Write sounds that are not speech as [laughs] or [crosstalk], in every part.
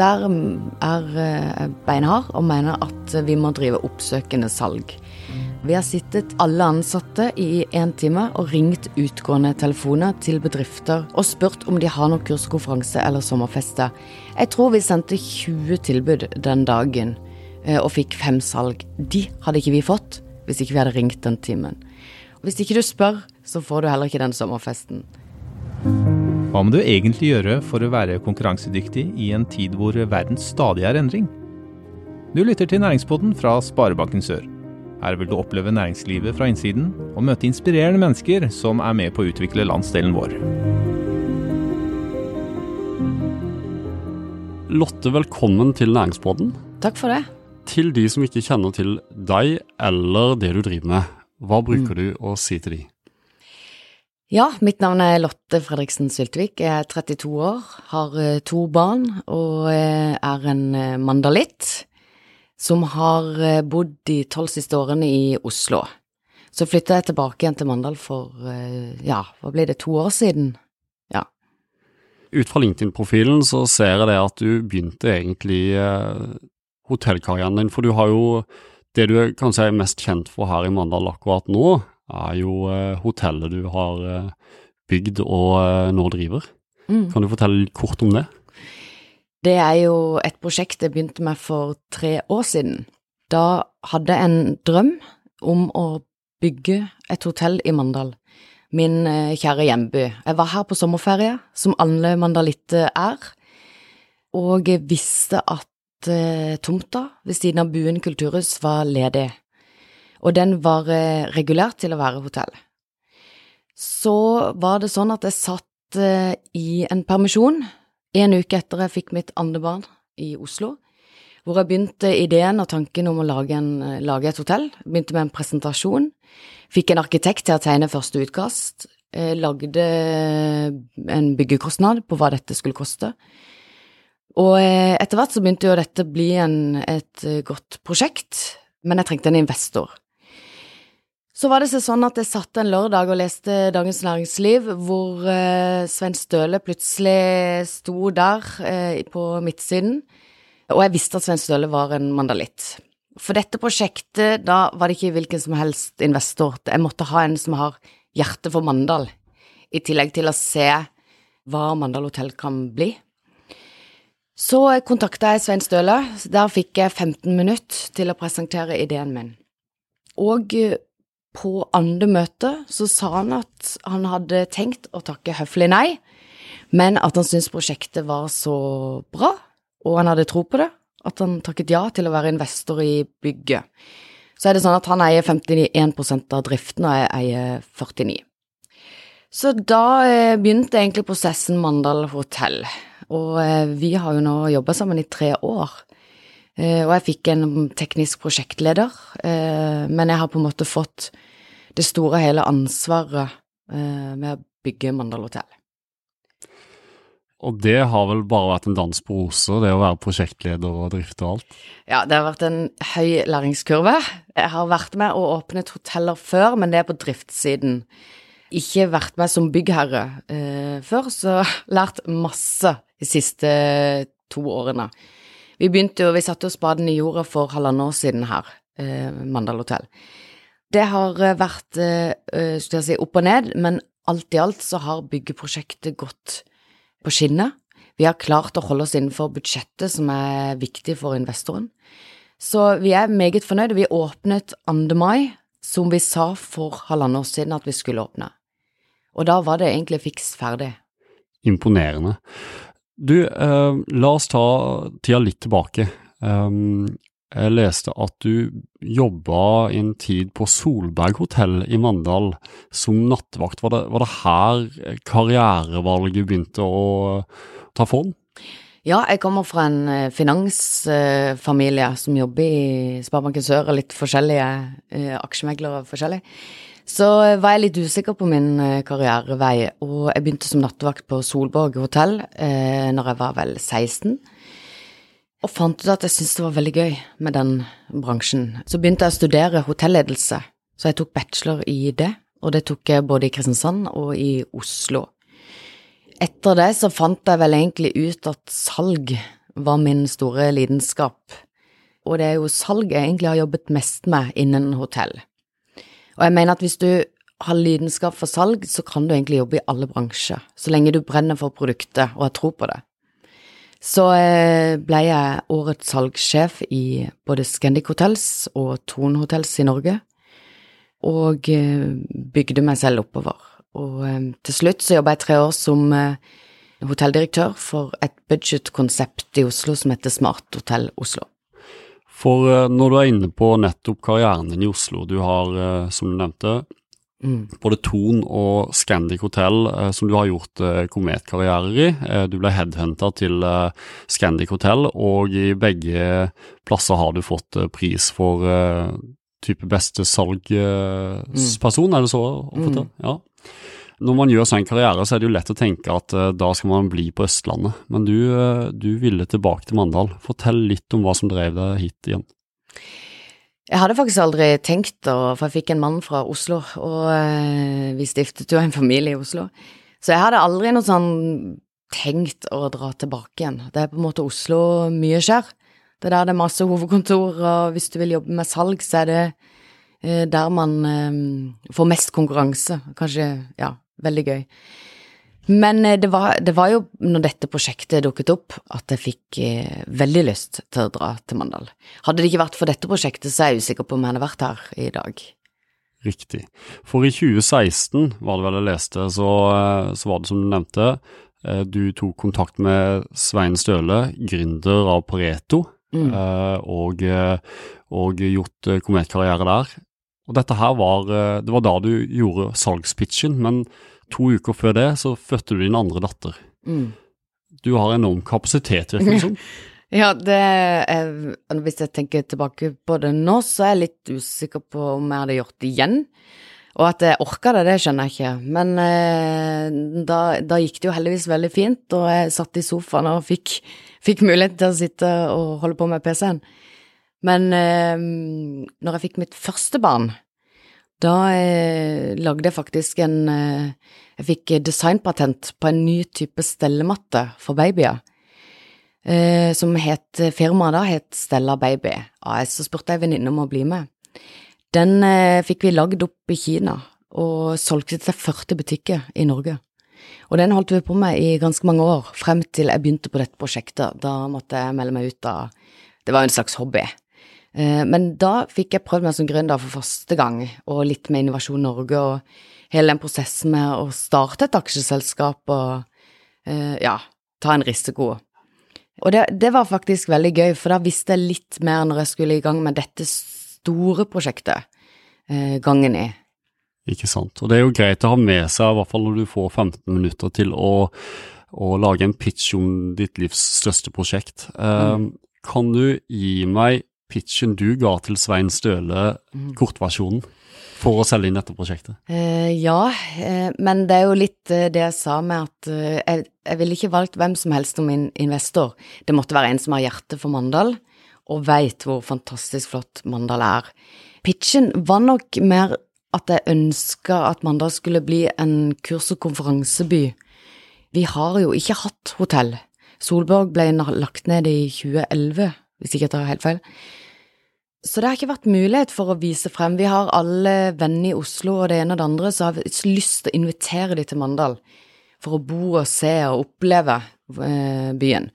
der er eh, beinhard og mener at vi må drive oppsøkende salg. Vi har sittet alle ansatte i én time og ringt utgående telefoner til bedrifter og spurt om de har noen kurs, konferanse eller sommerfester. Jeg tror vi sendte 20 tilbud den dagen eh, og fikk fem salg. De hadde ikke vi fått hvis ikke vi hadde ringt den timen. Hvis ikke du spør, så får du heller ikke den sommerfesten. Hva må du egentlig gjøre for å være konkurransedyktig i en tid hvor verden stadig er endring? Du lytter til Næringspodden fra Sparebanken Sør. Her vil du oppleve næringslivet fra innsiden og møte inspirerende mennesker som er med på å utvikle landsdelen vår. Lotte, velkommen til Næringspodden. Takk for det. Til de som ikke kjenner til deg eller det du driver med, hva bruker du å si til de? Ja, mitt navn er Lotte Fredriksen Syltvik. Jeg er 32 år, har eh, to barn og eh, er en eh, mandalitt som har bodd de tolv siste årene i Oslo. Så flytta jeg tilbake igjen til Mandal for, ja, hva ble det, to år siden? Ja. Ut fra LinkedIn-profilen så ser jeg det at du begynte egentlig hotellkarrieren din, for du har jo det du kanskje er mest kjent for her i Mandal akkurat nå, er jo eh, hotellet du har eh, bygd og eh, nå driver. Mm. Kan du fortelle kort om det? Det er jo et prosjekt jeg begynte med for tre år siden. Da hadde jeg en drøm om å bygge et hotell i Mandal. Min kjære hjemby. Jeg var her på sommerferie, som alle mandalitter er, og jeg visste at tomta ved siden av Buen kulturhus var ledig, og den var uh, regulert til å være hotell. Så var det sånn at jeg satt uh, i en permisjon en uke etter jeg fikk mitt andre barn i Oslo, hvor jeg begynte ideen og tanken om å lage, en, lage et hotell. Begynte med en presentasjon. Fikk en arkitekt til å tegne første utkast. Lagde en byggekostnad på hva dette skulle koste. Og eh, etter hvert så begynte jo dette å bli en, et eh, godt prosjekt, men jeg trengte en investor. Så var det sånn at jeg satt en lørdag og leste Dagens Næringsliv, hvor eh, Sven Støle plutselig sto der eh, på midtsiden, og jeg visste at Sven Støle var en mandalitt. For dette prosjektet, da var det ikke hvilken som helst investor, jeg måtte ha en som har hjerte for Mandal, i tillegg til å se hva Mandal hotell kan bli. Så kontakta jeg Svein Støle. Der fikk jeg 15 minutter til å presentere ideen min. Og eh, på andre møte så sa han at han hadde tenkt å takke høflig nei, men at han syntes prosjektet var så bra, og han hadde tro på det, at han takket ja til å være investor i bygget. Så er det sånn at han eier 51% av driften, og jeg eier 49 Så da eh, begynte egentlig prosessen Mandal hotell. Og eh, vi har jo nå jobba sammen i tre år. Eh, og jeg fikk en teknisk prosjektleder, eh, men jeg har på en måte fått det store og hele ansvaret med å bygge Mandal hotell. Og det har vel bare vært en dans på roser, det å være prosjektleder og drifte og alt? Ja, det har vært en høy læringskurve. Jeg har vært med og åpnet hoteller før, men det er på driftssiden. Ikke vært med som byggherre eh, før, så [laughs] lært masse de siste to årene. Vi begynte jo, vi satte jo spaden i jorda for halvannet år siden her, eh, Mandal hotell. Det har eh, vært eh, eh, si, opp og ned, men alt i alt så har byggeprosjektet gått på skinner. Vi har klart å holde oss innenfor budsjettet, som er viktig for investoren. Så vi er meget fornøyde. Vi åpnet 2. mai, som vi sa for halvannet år siden at vi skulle åpne. Og da var det egentlig fiks ferdig. Imponerende. Du, eh, la oss ta tida litt tilbake. Um, jeg leste at du jobba en tid på Solberg hotell i Mandal som nattvakt. Var det, var det her karrierevalget begynte å ta form? Ja, jeg kommer fra en eh, finansfamilie som jobber i Sparebanken Sør, og litt forskjellige eh, aksjemeglere forskjellig. Så var jeg litt usikker på min eh, karrierevei, og jeg begynte som nattevakt på Solborg hotell eh, når jeg var vel 16. Og fant ut at jeg syntes det var veldig gøy med den bransjen. Så begynte jeg å studere hotelledelse, så jeg tok bachelor i det, og det tok jeg både i Kristiansand og i Oslo. Etter det så fant jeg vel egentlig ut at salg var min store lidenskap, og det er jo salg jeg egentlig har jobbet mest med innen hotell. Og jeg mener at hvis du har lidenskap for salg, så kan du egentlig jobbe i alle bransjer, så lenge du brenner for produktet og har tro på det. Så eh, ble jeg årets salgssjef i både Scandic Hotels og Thon Hotels i Norge, og eh, bygde meg selv oppover. Og eh, til slutt så jobba jeg tre år som hotelldirektør for et budgetkonsept i Oslo som heter Smart Hotell Oslo. For når du er inne på nettopp karrieren din i Oslo, du har, som du nevnte, Mm. Både Thon og Scandic Hotel, eh, som du har gjort eh, kometkarrierer i. Eh, du ble headhunta til eh, Scandic Hotel, og i begge plasser har du fått eh, pris for eh, type beste salgsperson, mm. er det så å fortelle? Mm. Ja. Når man gjør sånn karriere, så er det jo lett å tenke at da skal man bli på Østlandet. Men du, du ville tilbake til Mandal. Fortell litt om hva som drev deg hit igjen. Jeg hadde faktisk aldri tenkt, for jeg fikk en mann fra Oslo, og uh, vi stiftet jo en familie i Oslo. Så jeg hadde aldri noe sånn tenkt å dra tilbake igjen. Det er på en måte Oslo mye skjer. Det er der det er masse hovedkontor, og hvis du vil jobbe med salg, så er det der man um, får mest konkurranse. Kanskje, ja, veldig gøy. Men eh, det var, det var, jo når dette prosjektet dukket opp at jeg fikk eh, veldig lyst til å dra til Mandal. Hadde det ikke vært for dette prosjektet, så er jeg usikker på om jeg hadde vært her i dag. Riktig. For i 2016, var det vel jeg leste, så, eh, så var det som du nevnte, du tok kontakt med Svein Støle, gründer av Pareto, mm. og, og gjort kometkarriere der. Og dette her var, det var da du gjorde salgspitchen, men to uker før det så fødte du din andre datter. Mm. Du har enorm kapasitet, virker det som. [laughs] ja, det er, hvis jeg tenker tilbake på det nå, så er jeg litt usikker på om jeg hadde gjort det igjen. Og at jeg orka det, det skjønner jeg ikke. Men eh, da, da, gikk det jo heldigvis veldig fint, og jeg satt i sofaen og fikk, fikk mulighet til å sitte og holde på med PC-en. Men eh, når jeg fikk mitt første barn, da eh, lagde jeg faktisk en eh, Jeg fikk designpatent på en ny type stellematte for babyer. Eh, som het Firmaet da het Stella Baby AS. Så spurte jeg venninne om å bli med. Den eh, fikk vi lagd opp i Kina, og solgte til 40 butikker i Norge. Og den holdt vi på med i ganske mange år, frem til jeg begynte på dette prosjektet. Da måtte jeg melde meg ut av Det var en slags hobby. Eh, men da fikk jeg prøvd meg som gründer for første gang, og litt med Innovasjon Norge og hele den prosessen med å starte et aksjeselskap og eh, ja, ta en risiko. Og det, det var faktisk veldig gøy, for da visste jeg litt mer når jeg skulle i gang med dette store prosjektet eh, gangen i. Ikke sant. Og det er jo greit å ha med seg, i hvert fall når du får 15 minutter til å, å lage en pitch om ditt livs største prosjekt. Mm. kan du gi meg pitchen du ga til Svein Støle, kortversjonen, for å selge inn dette prosjektet? Uh, ja, uh, men det er jo litt uh, det jeg sa med at jeg, jeg ville ikke valgt hvem som helst som min investor. Det måtte være en som har hjerte for Mandal, og veit hvor fantastisk flott Mandal er. Pitchen var nok mer at jeg ønska at Mandal skulle bli en kurs- og konferanseby. Vi har jo ikke hatt hotell. Solborg ble lagt ned i 2011, hvis ikke jeg tar helt feil. Så det har ikke vært mulighet for å vise frem. Vi har alle venner i Oslo og det ene og det andre, så har vi lyst til å invitere de til Mandal for å bo og se og oppleve eh, byen.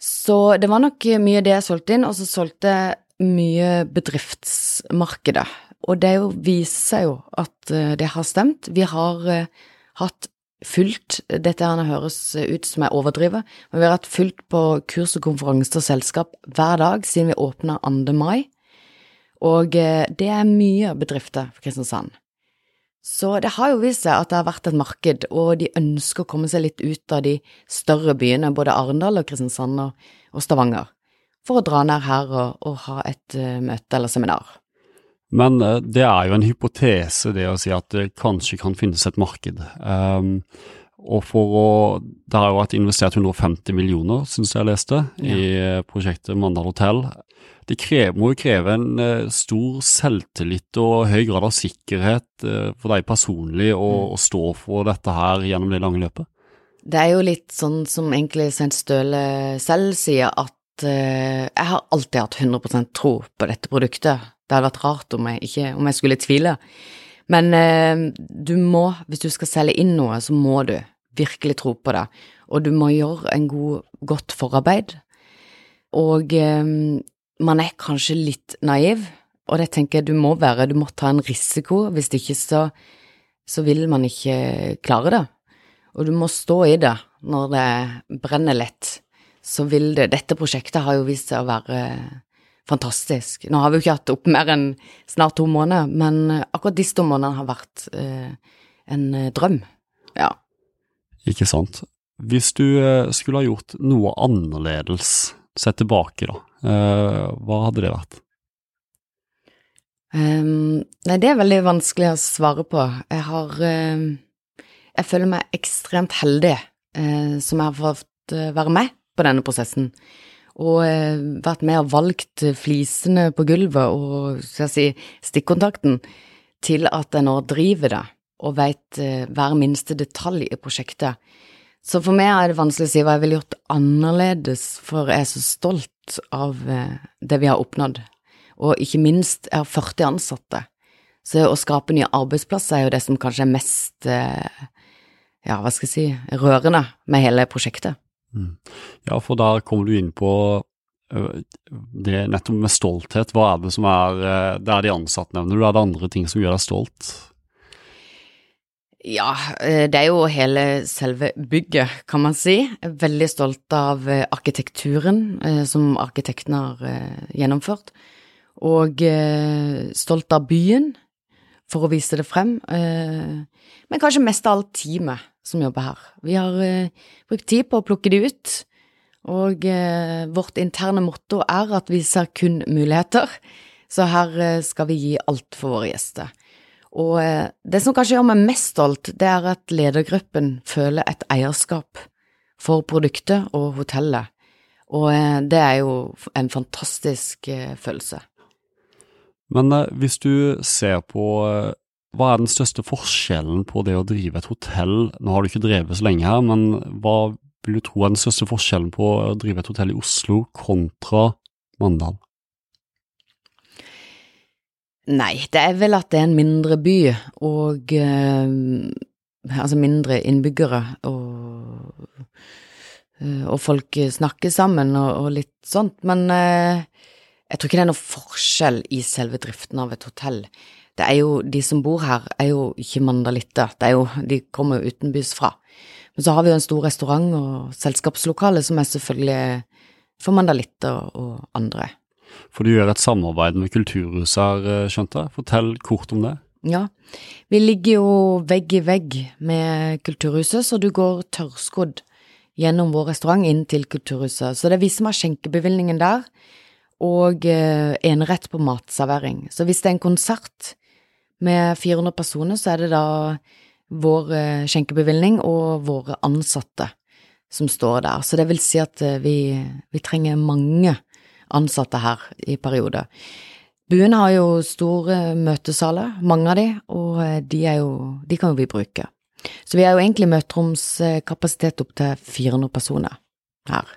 Så det var nok mye det jeg solgte inn, og så solgte jeg mye bedriftsmarkedet. Og det viser seg jo at eh, det har stemt. Vi har eh, hatt fullt Dette her høres ut som jeg overdriver, men vi har hatt fullt på kurs og konferanser og selskap hver dag siden vi åpna 2. mai, og eh, det er mye bedrifter for Kristiansand. Så det har jo vist seg at det har vært et marked, og de ønsker å komme seg litt ut av de større byene, både Arendal og Kristiansand og Stavanger, for å dra ned her og, og ha et uh, møte eller seminar. Men eh, det er jo en hypotese, det å si at det kanskje kan finnes et marked. Um, og for å Det har jo vært investert 150 millioner, syns jeg leste, ja. i eh, prosjektet Mandal hotell. Det krever, må jo kreve en uh, stor selvtillit og høy grad av sikkerhet for deg personlig å, mm. å, stå for dette her gjennom det lange løpet? Det er jo litt sånn som egentlig Svein Støle selv sier, at eh, jeg har alltid hatt 100% tro på dette produktet. Det hadde vært rart om jeg, ikke, om jeg skulle tvile. Men eh, du må, hvis du skal selge inn noe, så må du virkelig tro på det. Og du må gjøre en god, godt forarbeid. Og eh, man er kanskje litt naiv, og det tenker jeg du må være. Du må ta en risiko, hvis ikke så, så vil man ikke klare det. Og du må stå i det når det brenner lett. Så vil det Dette prosjektet har jo vist seg å være fantastisk. Nå har vi jo ikke hatt opp mer enn snart to måneder, men akkurat disse to månedene har vært eh, en eh, drøm. Ja. Ikke sant. Hvis du eh, skulle ha gjort noe annerledes, sett tilbake da, eh, hva hadde det vært? Um, nei, det er veldig vanskelig å svare på. Jeg har um, Jeg føler meg ekstremt heldig uh, som jeg har fått uh, være med på denne prosessen. Og uh, vært med og valgt flisene på gulvet og skal jeg si, stikkontakten til at jeg nå driver det og veit hver minste detalj i prosjektet. Så for meg er det vanskelig å si hva jeg ville gjort annerledes, for jeg er så stolt av det vi har oppnådd og ikke minst jeg har 40 ansatte. Så å skape nye arbeidsplasser er jo det som kanskje er mest, eh, ja, hva skal jeg si, rørende med hele prosjektet. Mm. Ja, for der kommer du inn på det nettopp med stolthet. Hva er det som er Det er de ansatte, nevner du. Er det andre ting som gjør deg stolt? Ja, det er jo hele selve bygget, kan man si. Veldig stolt av arkitekturen som arkitekten har gjennomført og stolt av byen for å vise det frem, men kanskje mest av alt teamet som jobber her. Vi har eh, brukt tid på å plukke de ut, og eh, vårt interne motto er at vi ser kun muligheter, så her eh, skal vi gi alt for våre gjester. Og eh, det som kanskje gjør meg mest stolt, det er at ledergruppen føler et eierskap for produktet og hotellet, og det er jo en fantastisk følelse. Men eh, hvis du ser på eh, hva er den største forskjellen på det å drive et hotell, nå har du ikke drevet så lenge her, men hva vil du tro er den største forskjellen på å drive et hotell i Oslo kontra Mandal? Nei, det er vel at det er en mindre by, og eh, altså mindre innbyggere, og, eh, og folk snakker sammen og, og litt sånt, men eh, jeg tror ikke det er noe forskjell i selve driften av et hotell. Det er jo, De som bor her, er jo ikke mandalitter, det er jo, de kommer jo utenbys fra. Men så har vi jo en stor restaurant og selskapslokale som er selvfølgelig for mandalitter og andre. For du gjør et samarbeid med Kulturhuset her, eh, skjønte jeg. Fortell kort om det. Ja, vi ligger jo vegg i vegg med Kulturhuset, så du går tørrskodd gjennom vår restaurant inn til Kulturhuset. Så det er vi som har skjenkebevilgningen der og eh, enerett på matservering. Så hvis det er en konsert med 400 personer, så er det da vår eh, skjenkebevilgning og våre ansatte som står der. Så det vil si at eh, vi, vi trenger mange ansatte her i perioder. Buen har jo store møtesaler, mange av de, og de, jo, de kan jo vi bruke. Så vi har jo egentlig møteromskapasitet opp til 400 personer her.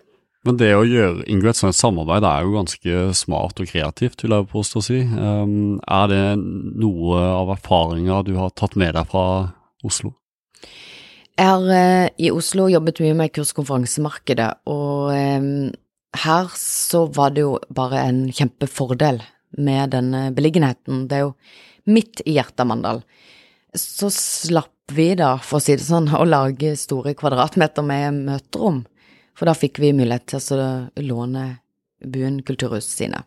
Men det å gjøre, inngå et sånt samarbeid er jo ganske smart og kreativt, vil jeg påstå å si. Um, er det noe av erfaringa du har tatt med deg fra Oslo? Jeg har uh, i Oslo jobbet mye med kurskonferansemarkedet, og um, her så var det jo bare en kjempefordel med denne beliggenheten. Det er jo midt i hjertet av Mandal. Så slapp vi da, for å si det sånn, å lage store kvadratmeter med møterom for da fikk vi mulighet til å låne Buen kulturhus sine.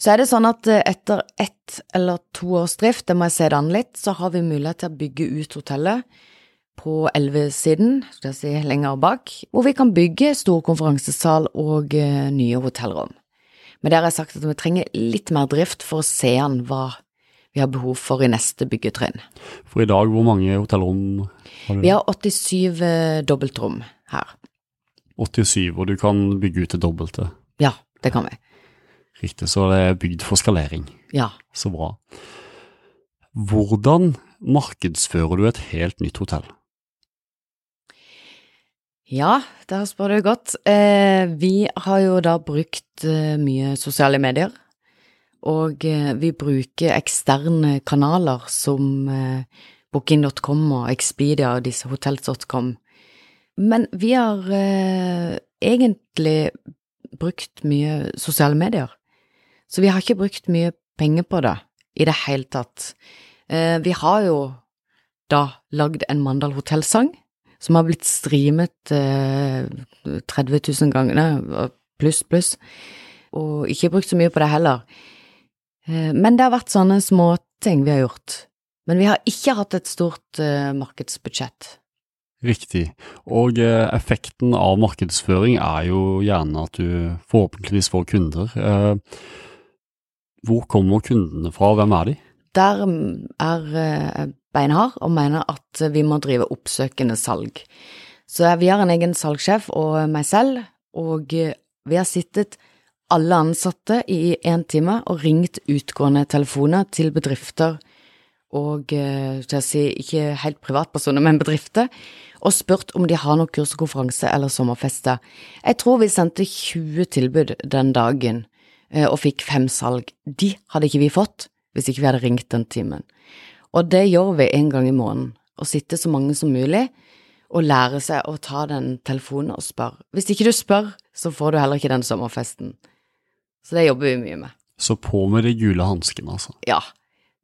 Så er det sånn at eh, etter ett eller to års drift, det må jeg se det an litt, så har vi mulighet til å bygge ut hotellet på Elvesiden, skal jeg si lenger bak, hvor vi kan bygge stor konferansesal og uh, nye hotellrom. Men der har jeg sagt at vi trenger litt mer drift for å se an hva vi har behov for i neste byggetrinn. For i dag, hvor mange hotellrom har du? Vi har 87 uh, dobbeltrom her. 87, og du kan bygge ut det dobbelte. Ja, det kan vi. Riktig, så det er bygd for skalering. Ja. Så bra. Hvordan markedsfører du et helt nytt hotell? Ja, der spør du godt. Eh, vi har jo da brukt eh, mye sosiale medier, og eh, vi bruker eksterne kanaler som booking.com og Expedia og disse hotels.com. Men vi har eh, egentlig brukt mye sosiale medier, så vi har ikke brukt mye penger på det i det hele tatt. Eh, vi har jo da lagd en Mandal hotellsang som har blitt streamet eh, 30 000 ganger, pluss, pluss, og ikke brukt så mye på det heller. Eh, men det har vært sånne småting vi har gjort. Men vi har ikke hatt et stort eh, markedsbudsjett. Riktig. Og eh, effekten av markedsføring er jo gjerne at du forhåpentligvis får kunder. Eh, hvor kommer kundene fra, hvem er de? Der er eh, beinhard og mener at vi må drive oppsøkende salg. Så vi har en egen salgssjef og meg selv, og eh, vi har sittet alle ansatte i én time og ringt utgående telefoner til bedrifter og eh, til å si ikke helt privatpersoner, men bedrifter, og spurt om de har noe kurs og konferanse eller sommerfester. Jeg tror vi sendte 20 tilbud den dagen eh, og fikk fem salg. De hadde ikke vi fått hvis ikke vi hadde ringt den timen. Og det gjør vi en gang i måneden, å sitte så mange som mulig og lære seg å ta den telefonen og spørre. Hvis ikke du spør, så får du heller ikke den sommerfesten. Så det jobber vi mye med. Så på med de gule hanskene, altså. Ja,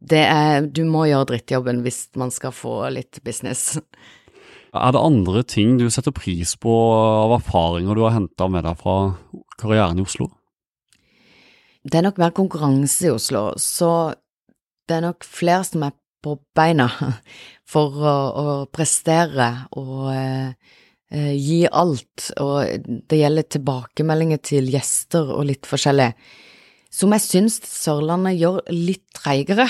det er, du må gjøre drittjobben hvis man skal få litt business. Er det andre ting du setter pris på av erfaringer du har henta med deg fra karrieren i Oslo? Det er nok mer konkurranse i Oslo, så det er nok flere som er på beina for å, å prestere og eh, eh, gi alt, og det gjelder tilbakemeldinger til gjester og litt forskjellig, som jeg syns Sørlandet gjør litt treigere.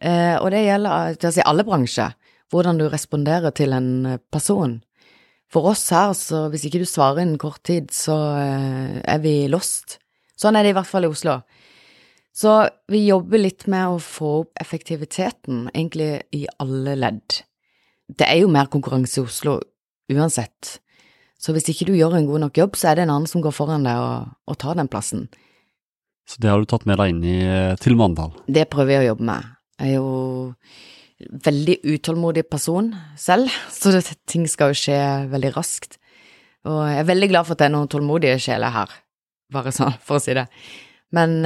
Eh, og det gjelder til å si alle bransjer, hvordan du responderer til en person. For oss her, så hvis ikke du svarer innen kort tid, så eh, er vi lost. Sånn er det i hvert fall i Oslo. Så vi jobber litt med å få opp effektiviteten, egentlig i alle ledd. Det er jo mer konkurranse i Oslo uansett, så hvis ikke du gjør en god nok jobb, så er det en annen som går foran deg og, og tar den plassen. Så det har du tatt med deg inn i, til Mandal? Det prøver jeg å jobbe med. Jeg er jo veldig utålmodig person selv, så det, ting skal jo skje veldig raskt. Og jeg er veldig glad for at det er noen tålmodige sjeler her, bare sånn for å si det. Men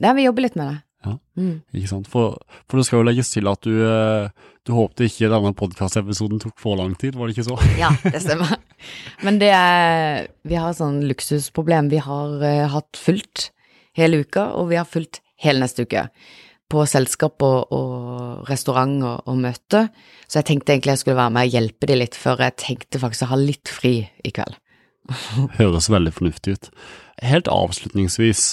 ja, vi jobber litt med det. Ja, mm. ikke sant. For, for, det skal jo legges til at du, du håpte ikke denne podkastepisoden tok for lang tid, var det ikke så? [laughs] ja, det stemmer. Men det er Vi har et sånn luksusproblem. Vi har uh, hatt fullt hele uka, og vi har fulgt hele neste uke på selskap og, og restaurant og, og, møte. Så jeg tenkte egentlig jeg skulle være med og hjelpe de litt, før jeg tenkte faktisk å ha litt fri i kveld. [laughs] Høres veldig fornuftig ut. Helt avslutningsvis,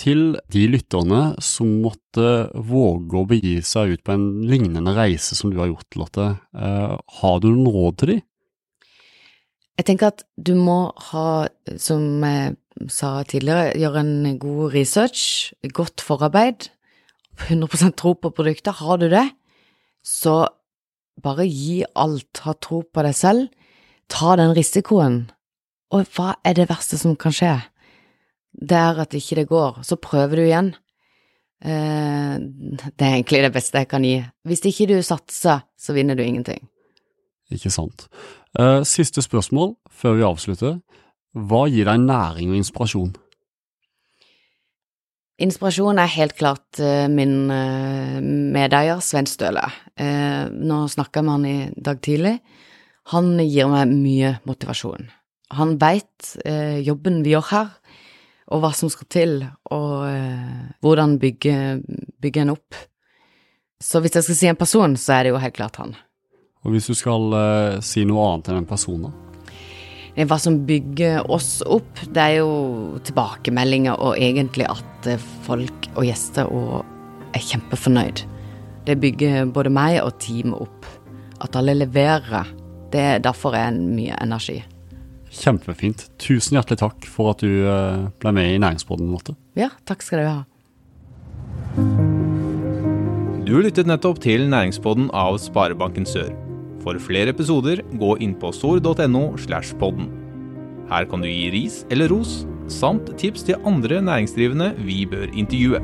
til de lytterne som måtte våge å begi seg ut på en lignende reise som du har gjort, Lotte, eh, har du noen råd til dem? Jeg tenker at du må ha, som jeg sa tidligere, gjøre en god research, godt forarbeid, 100% tro på produktet. Har du det, så bare gi alt, ha tro på deg selv, ta den risikoen. Og hva er det verste som kan skje? Det er at ikke det går, så prøver du igjen. Eh, det er egentlig det beste jeg kan gi. Hvis ikke du satser, så vinner du ingenting. Ikke sant. Eh, siste spørsmål før vi avslutter. Hva gir deg næring og inspirasjon? Inspirasjon er helt klart uh, min uh, medeier Svein Støle. Uh, nå snakka med han i dag tidlig. Han gir meg mye motivasjon. Han veit jobben vi gjør her, og hva som skal til, og hvordan bygge, bygge en opp. Så hvis jeg skal si en person, så er det jo helt klart han. Og hvis du skal si noe annet enn en person, da? Hva som bygger oss opp, det er jo tilbakemeldinger og egentlig at eh, folk og gjester er kjempefornøyd. Det bygger både meg og teamet opp. At alle leverer. Det er derfor er mye energi. Kjempefint. Tusen hjertelig takk for at du eh, ble med i Næringsboden. Ja, takk skal du ha. Du lyttet nettopp til Næringsboden av Sparebanken Sør. For flere episoder, gå inn på sor.no slash podden. Her kan du gi ris eller ros, samt tips til andre næringsdrivende vi bør intervjue.